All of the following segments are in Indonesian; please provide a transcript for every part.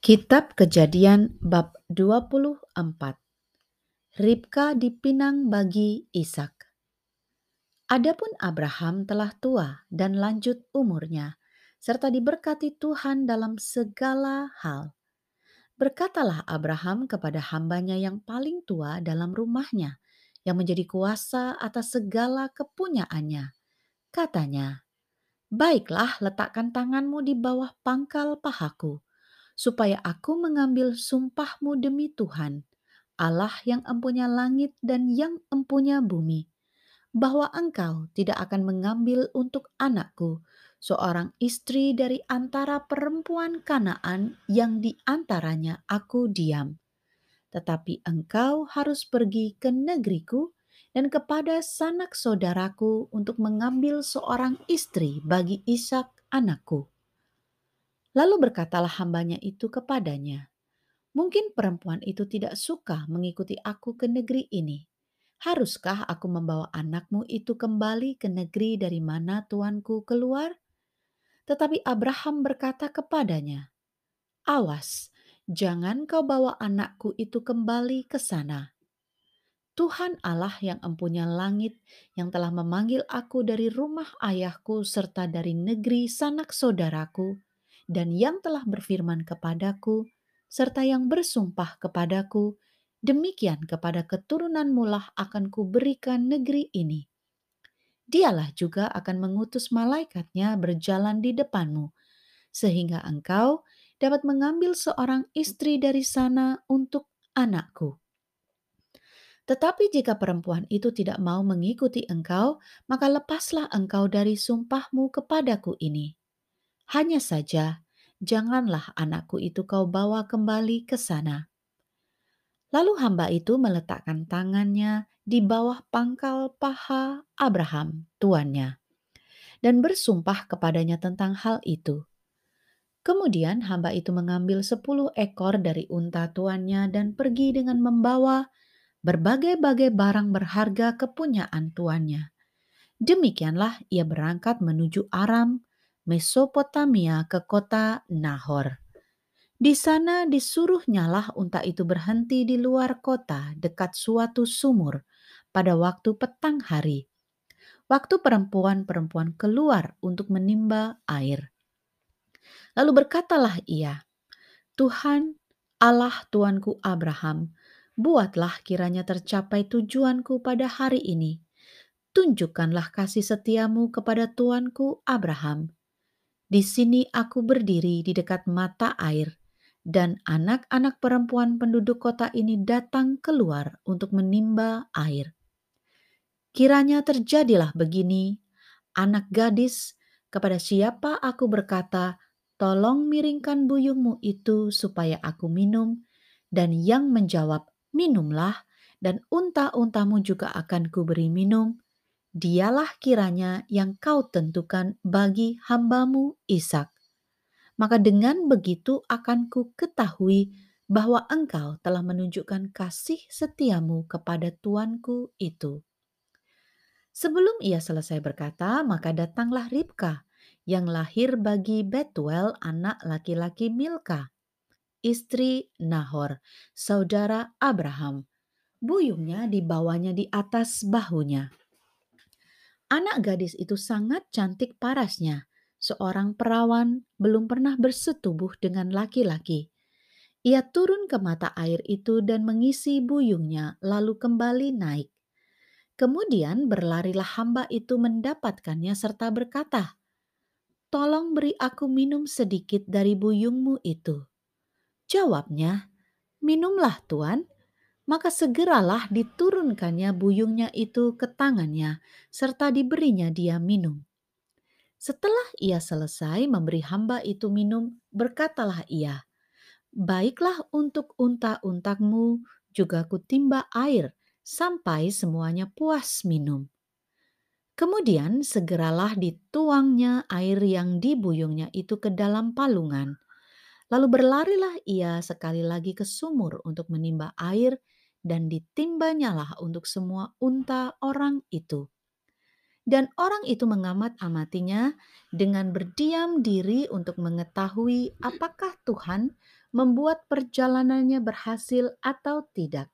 Kitab Kejadian bab 24 Ribka dipinang bagi Ishak. Adapun Abraham telah tua dan lanjut umurnya, serta diberkati Tuhan dalam segala hal. Berkatalah Abraham kepada hambanya yang paling tua dalam rumahnya, yang menjadi kuasa atas segala kepunyaannya. Katanya, Baiklah letakkan tanganmu di bawah pangkal pahaku, supaya aku mengambil sumpahmu demi Tuhan, Allah yang empunya langit dan yang empunya bumi, bahwa engkau tidak akan mengambil untuk anakku seorang istri dari antara perempuan Kanaan yang di antaranya aku diam. Tetapi engkau harus pergi ke negeriku dan kepada sanak saudaraku untuk mengambil seorang istri bagi Ishak anakku. Lalu berkatalah hambanya itu kepadanya, Mungkin perempuan itu tidak suka mengikuti aku ke negeri ini. Haruskah aku membawa anakmu itu kembali ke negeri dari mana tuanku keluar? Tetapi Abraham berkata kepadanya, Awas, jangan kau bawa anakku itu kembali ke sana Tuhan Allah yang empunya langit yang telah memanggil aku dari rumah ayahku serta dari negeri sanak saudaraku dan yang telah berfirman kepadaku serta yang bersumpah kepadaku demikian kepada keturunanmu lah akan kuberikan negeri ini. Dialah juga akan mengutus malaikatnya berjalan di depanmu sehingga engkau dapat mengambil seorang istri dari sana untuk anakku tetapi jika perempuan itu tidak mau mengikuti engkau, maka lepaslah engkau dari sumpahmu kepadaku ini. Hanya saja, janganlah anakku itu kau bawa kembali ke sana. Lalu hamba itu meletakkan tangannya di bawah pangkal paha Abraham, tuannya, dan bersumpah kepadanya tentang hal itu. Kemudian hamba itu mengambil sepuluh ekor dari unta tuannya dan pergi dengan membawa berbagai-bagai barang berharga kepunyaan tuannya. Demikianlah ia berangkat menuju Aram, Mesopotamia ke kota Nahor. Di sana disuruhnyalah unta itu berhenti di luar kota dekat suatu sumur pada waktu petang hari. Waktu perempuan-perempuan keluar untuk menimba air. Lalu berkatalah ia, Tuhan Allah Tuanku Abraham, buatlah kiranya tercapai tujuanku pada hari ini. Tunjukkanlah kasih setiamu kepada tuanku Abraham. Di sini aku berdiri di dekat mata air, dan anak-anak perempuan penduduk kota ini datang keluar untuk menimba air. Kiranya terjadilah begini, anak gadis, kepada siapa aku berkata, tolong miringkan buyungmu itu supaya aku minum, dan yang menjawab, minumlah, dan unta-untamu juga akan kuberi minum. Dialah kiranya yang kau tentukan bagi hambamu Ishak. Maka dengan begitu akan ku ketahui bahwa engkau telah menunjukkan kasih setiamu kepada tuanku itu. Sebelum ia selesai berkata, maka datanglah Ribka yang lahir bagi Betuel anak laki-laki Milka istri Nahor, saudara Abraham. Buyungnya dibawanya di atas bahunya. Anak gadis itu sangat cantik parasnya. Seorang perawan belum pernah bersetubuh dengan laki-laki. Ia turun ke mata air itu dan mengisi buyungnya, lalu kembali naik. Kemudian berlarilah hamba itu mendapatkannya serta berkata, "Tolong beri aku minum sedikit dari buyungmu itu." Jawabnya, minumlah tuan. Maka segeralah diturunkannya buyungnya itu ke tangannya, serta diberinya dia minum. Setelah ia selesai memberi hamba itu minum, berkatalah ia, Baiklah untuk unta-untakmu juga kutimba air, sampai semuanya puas minum. Kemudian segeralah dituangnya air yang dibuyungnya itu ke dalam palungan, Lalu berlarilah ia sekali lagi ke sumur untuk menimba air dan ditimbanyalah untuk semua unta orang itu. Dan orang itu mengamat-amatinya dengan berdiam diri untuk mengetahui apakah Tuhan membuat perjalanannya berhasil atau tidak.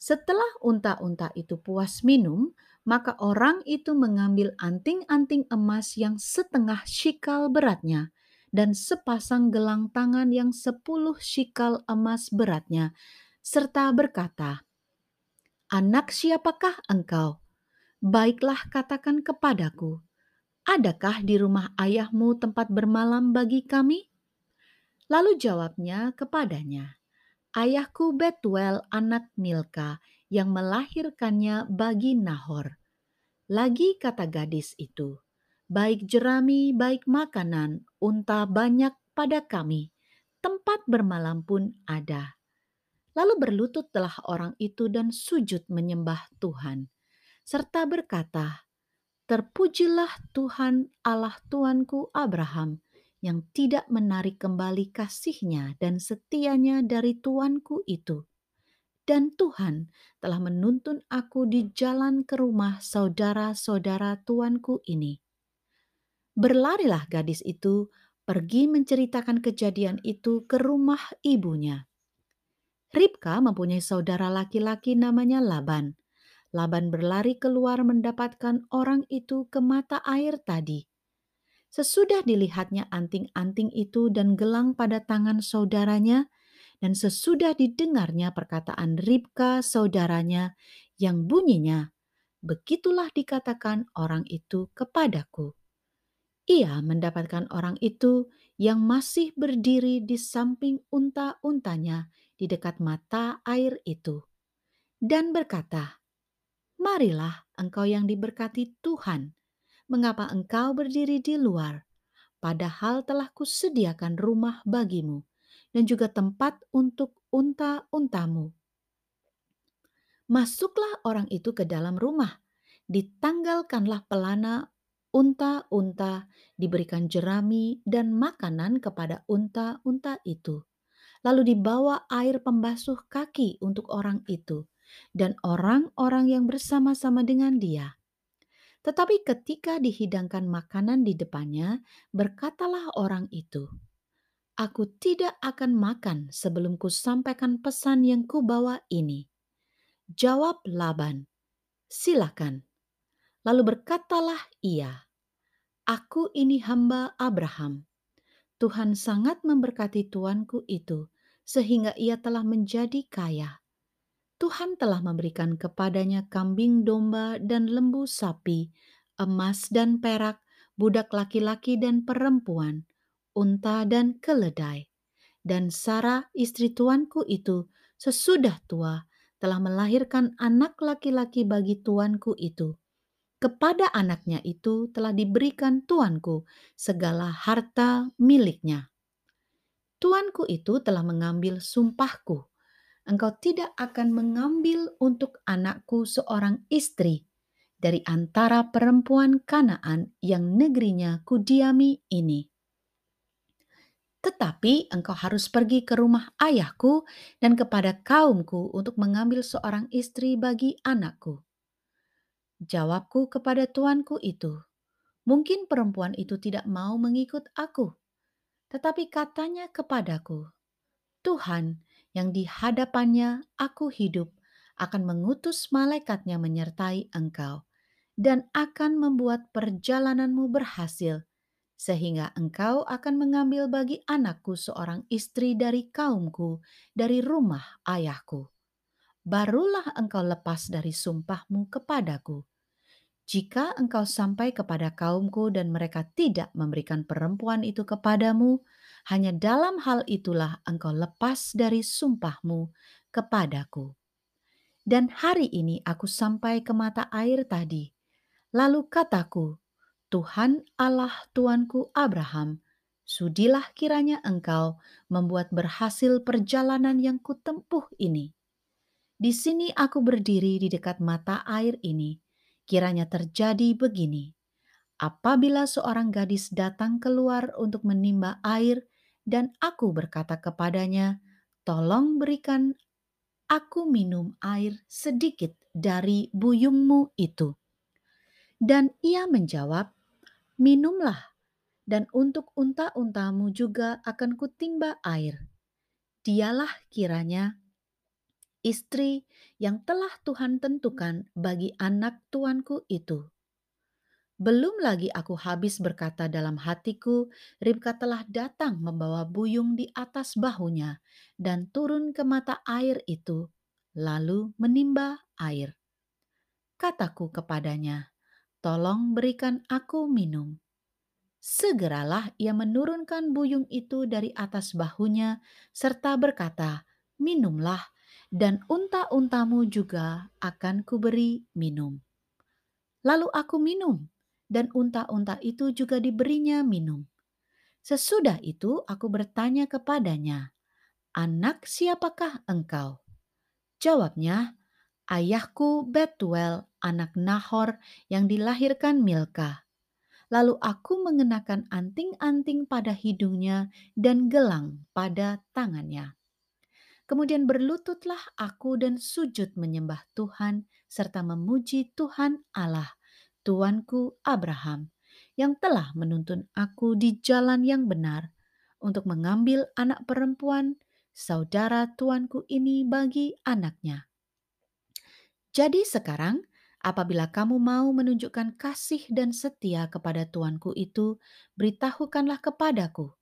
Setelah unta-unta itu puas minum, maka orang itu mengambil anting-anting emas yang setengah shikal beratnya dan sepasang gelang tangan yang sepuluh shikal emas beratnya, serta berkata, Anak siapakah engkau? Baiklah katakan kepadaku, adakah di rumah ayahmu tempat bermalam bagi kami? Lalu jawabnya kepadanya, Ayahku Betuel anak Milka yang melahirkannya bagi Nahor. Lagi kata gadis itu, baik jerami, baik makanan, unta banyak pada kami, tempat bermalam pun ada. Lalu berlututlah orang itu dan sujud menyembah Tuhan, serta berkata, Terpujilah Tuhan Allah Tuanku Abraham, yang tidak menarik kembali kasihnya dan setianya dari tuanku itu. Dan Tuhan telah menuntun aku di jalan ke rumah saudara-saudara tuanku ini. Berlarilah gadis itu pergi menceritakan kejadian itu ke rumah ibunya. Ribka mempunyai saudara laki-laki namanya Laban. Laban berlari keluar mendapatkan orang itu ke mata air tadi Sesudah dilihatnya anting-anting itu dan gelang pada tangan saudaranya, dan sesudah didengarnya perkataan Ribka saudaranya yang bunyinya, begitulah dikatakan orang itu kepadaku. Ia mendapatkan orang itu yang masih berdiri di samping unta-untanya di dekat mata air itu, dan berkata, Marilah engkau yang diberkati Tuhan, mengapa engkau berdiri di luar? Padahal telah kusediakan rumah bagimu dan juga tempat untuk unta-untamu. Masuklah orang itu ke dalam rumah, ditanggalkanlah pelana unta-unta, diberikan jerami dan makanan kepada unta-unta itu. Lalu dibawa air pembasuh kaki untuk orang itu dan orang-orang yang bersama-sama dengan dia tetapi ketika dihidangkan makanan di depannya, berkatalah orang itu, Aku tidak akan makan sebelum kusampaikan pesan yang kubawa ini. Jawab Laban, silakan. Lalu berkatalah ia, Aku ini hamba Abraham. Tuhan sangat memberkati tuanku itu, sehingga ia telah menjadi kaya Tuhan telah memberikan kepadanya kambing domba dan lembu sapi, emas dan perak, budak laki-laki dan perempuan, unta dan keledai. Dan Sarah istri tuanku itu sesudah tua telah melahirkan anak laki-laki bagi tuanku itu. Kepada anaknya itu telah diberikan tuanku segala harta miliknya. Tuanku itu telah mengambil sumpahku engkau tidak akan mengambil untuk anakku seorang istri dari antara perempuan Kanaan yang negerinya kudiami ini. Tetapi engkau harus pergi ke rumah ayahku dan kepada kaumku untuk mengambil seorang istri bagi anakku. Jawabku kepada tuanku itu, mungkin perempuan itu tidak mau mengikut aku. Tetapi katanya kepadaku, Tuhan, yang di hadapannya aku hidup akan mengutus malaikatnya menyertai engkau dan akan membuat perjalananmu berhasil sehingga engkau akan mengambil bagi anakku seorang istri dari kaumku dari rumah ayahku. Barulah engkau lepas dari sumpahmu kepadaku. Jika engkau sampai kepada kaumku dan mereka tidak memberikan perempuan itu kepadamu, hanya dalam hal itulah engkau lepas dari sumpahmu kepadaku. Dan hari ini aku sampai ke mata air tadi. Lalu kataku, Tuhan Allah Tuanku Abraham, sudilah kiranya engkau membuat berhasil perjalanan yang kutempuh ini. Di sini aku berdiri di dekat mata air ini, kiranya terjadi begini. Apabila seorang gadis datang keluar untuk menimba air dan aku berkata kepadanya, "Tolong berikan aku minum air sedikit dari buyungmu itu." Dan ia menjawab, "Minumlah, dan untuk unta-untamu juga akan kutimba air. Dialah kiranya istri yang telah Tuhan tentukan bagi anak tuanku itu." Belum lagi aku habis berkata dalam hatiku, Ribka telah datang membawa buyung di atas bahunya dan turun ke mata air itu, lalu menimba air. Kataku kepadanya, "Tolong berikan aku minum." Segeralah ia menurunkan buyung itu dari atas bahunya serta berkata, "Minumlah, dan unta-untamu juga akan kuberi minum." Lalu aku minum dan unta-unta itu juga diberinya minum. Sesudah itu aku bertanya kepadanya, "Anak siapakah engkau?" Jawabnya, "Ayahku Betuel, anak Nahor yang dilahirkan Milka." Lalu aku mengenakan anting-anting pada hidungnya dan gelang pada tangannya. Kemudian berlututlah aku dan sujud menyembah Tuhan serta memuji Tuhan Allah tuanku Abraham, yang telah menuntun aku di jalan yang benar untuk mengambil anak perempuan saudara tuanku ini bagi anaknya. Jadi sekarang, apabila kamu mau menunjukkan kasih dan setia kepada tuanku itu, beritahukanlah kepadaku.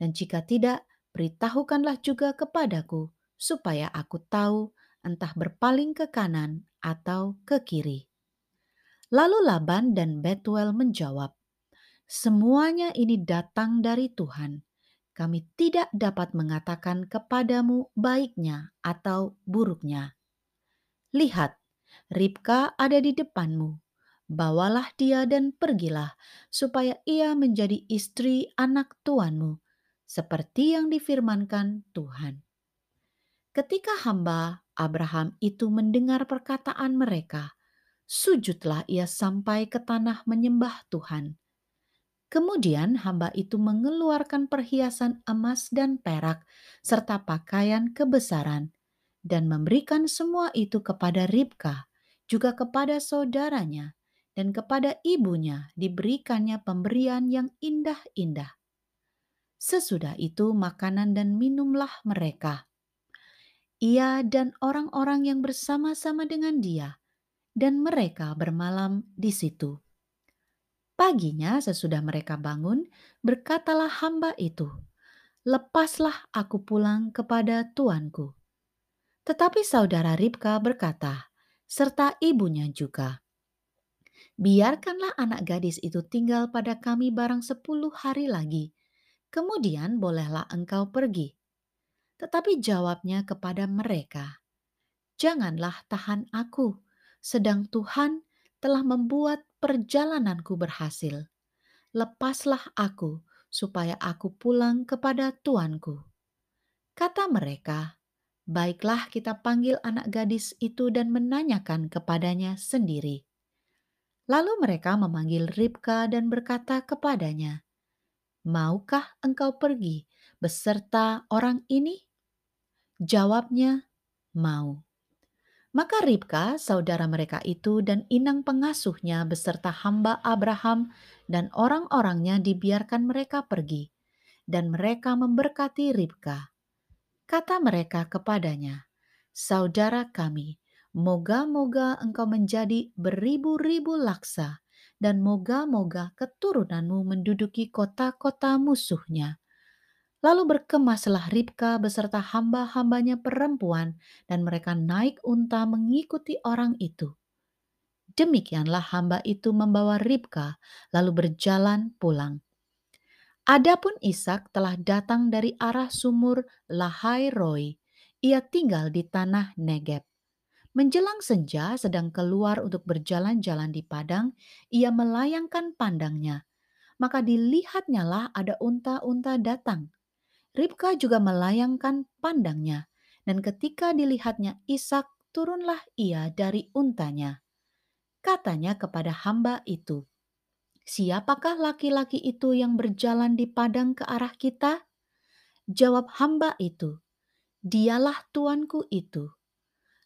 Dan jika tidak, beritahukanlah juga kepadaku, supaya aku tahu entah berpaling ke kanan atau ke kiri. Lalu Laban dan Betuel menjawab, "Semuanya ini datang dari Tuhan. Kami tidak dapat mengatakan kepadamu baiknya atau buruknya. Lihat, Ribka ada di depanmu. Bawalah dia dan pergilah, supaya ia menjadi istri anak tuanmu, seperti yang difirmankan Tuhan." Ketika hamba Abraham itu mendengar perkataan mereka, sujudlah ia sampai ke tanah menyembah Tuhan. Kemudian hamba itu mengeluarkan perhiasan emas dan perak serta pakaian kebesaran dan memberikan semua itu kepada Ribka, juga kepada saudaranya, dan kepada ibunya diberikannya pemberian yang indah-indah. Sesudah itu makanan dan minumlah mereka. Ia dan orang-orang yang bersama-sama dengan dia dan mereka bermalam di situ. Paginya sesudah mereka bangun, berkatalah hamba itu, "Lepaslah aku pulang kepada tuanku." Tetapi saudara Ribka berkata, serta ibunya juga, "Biarkanlah anak gadis itu tinggal pada kami barang sepuluh hari lagi, kemudian bolehlah engkau pergi." Tetapi jawabnya kepada mereka, "Janganlah tahan aku, sedang Tuhan telah membuat perjalananku berhasil. Lepaslah aku, supaya aku pulang kepada tuanku. Kata mereka, "Baiklah, kita panggil anak gadis itu dan menanyakan kepadanya sendiri." Lalu mereka memanggil Ribka dan berkata kepadanya, "Maukah engkau pergi beserta orang ini?" Jawabnya, "Mau." Maka Ribka, saudara mereka itu dan inang pengasuhnya beserta hamba Abraham dan orang-orangnya dibiarkan mereka pergi. Dan mereka memberkati Ribka. Kata mereka kepadanya, Saudara kami, moga-moga engkau menjadi beribu-ribu laksa, dan moga-moga keturunanmu menduduki kota-kota musuhnya Lalu berkemaslah Ribka beserta hamba-hambanya perempuan dan mereka naik unta mengikuti orang itu. Demikianlah hamba itu membawa Ribka lalu berjalan pulang. Adapun Ishak telah datang dari arah sumur Lahai Roy. Ia tinggal di tanah Negeb. Menjelang senja sedang keluar untuk berjalan-jalan di padang, ia melayangkan pandangnya. Maka dilihatnyalah ada unta-unta datang Ribka juga melayangkan pandangnya, dan ketika dilihatnya Ishak, turunlah ia dari untanya. Katanya kepada hamba itu, Siapakah laki-laki itu yang berjalan di padang ke arah kita? Jawab hamba itu, Dialah tuanku itu.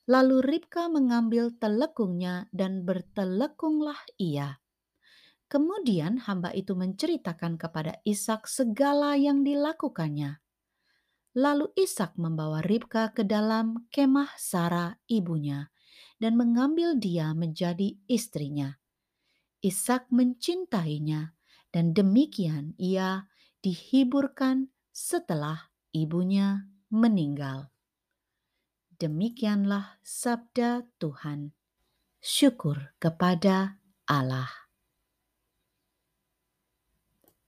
Lalu Ribka mengambil telekungnya dan bertelekunglah ia. Kemudian hamba itu menceritakan kepada Ishak segala yang dilakukannya. Lalu Ishak membawa Ribka ke dalam kemah Sarah ibunya dan mengambil dia menjadi istrinya. Ishak mencintainya dan demikian ia dihiburkan setelah ibunya meninggal. Demikianlah sabda Tuhan. Syukur kepada Allah.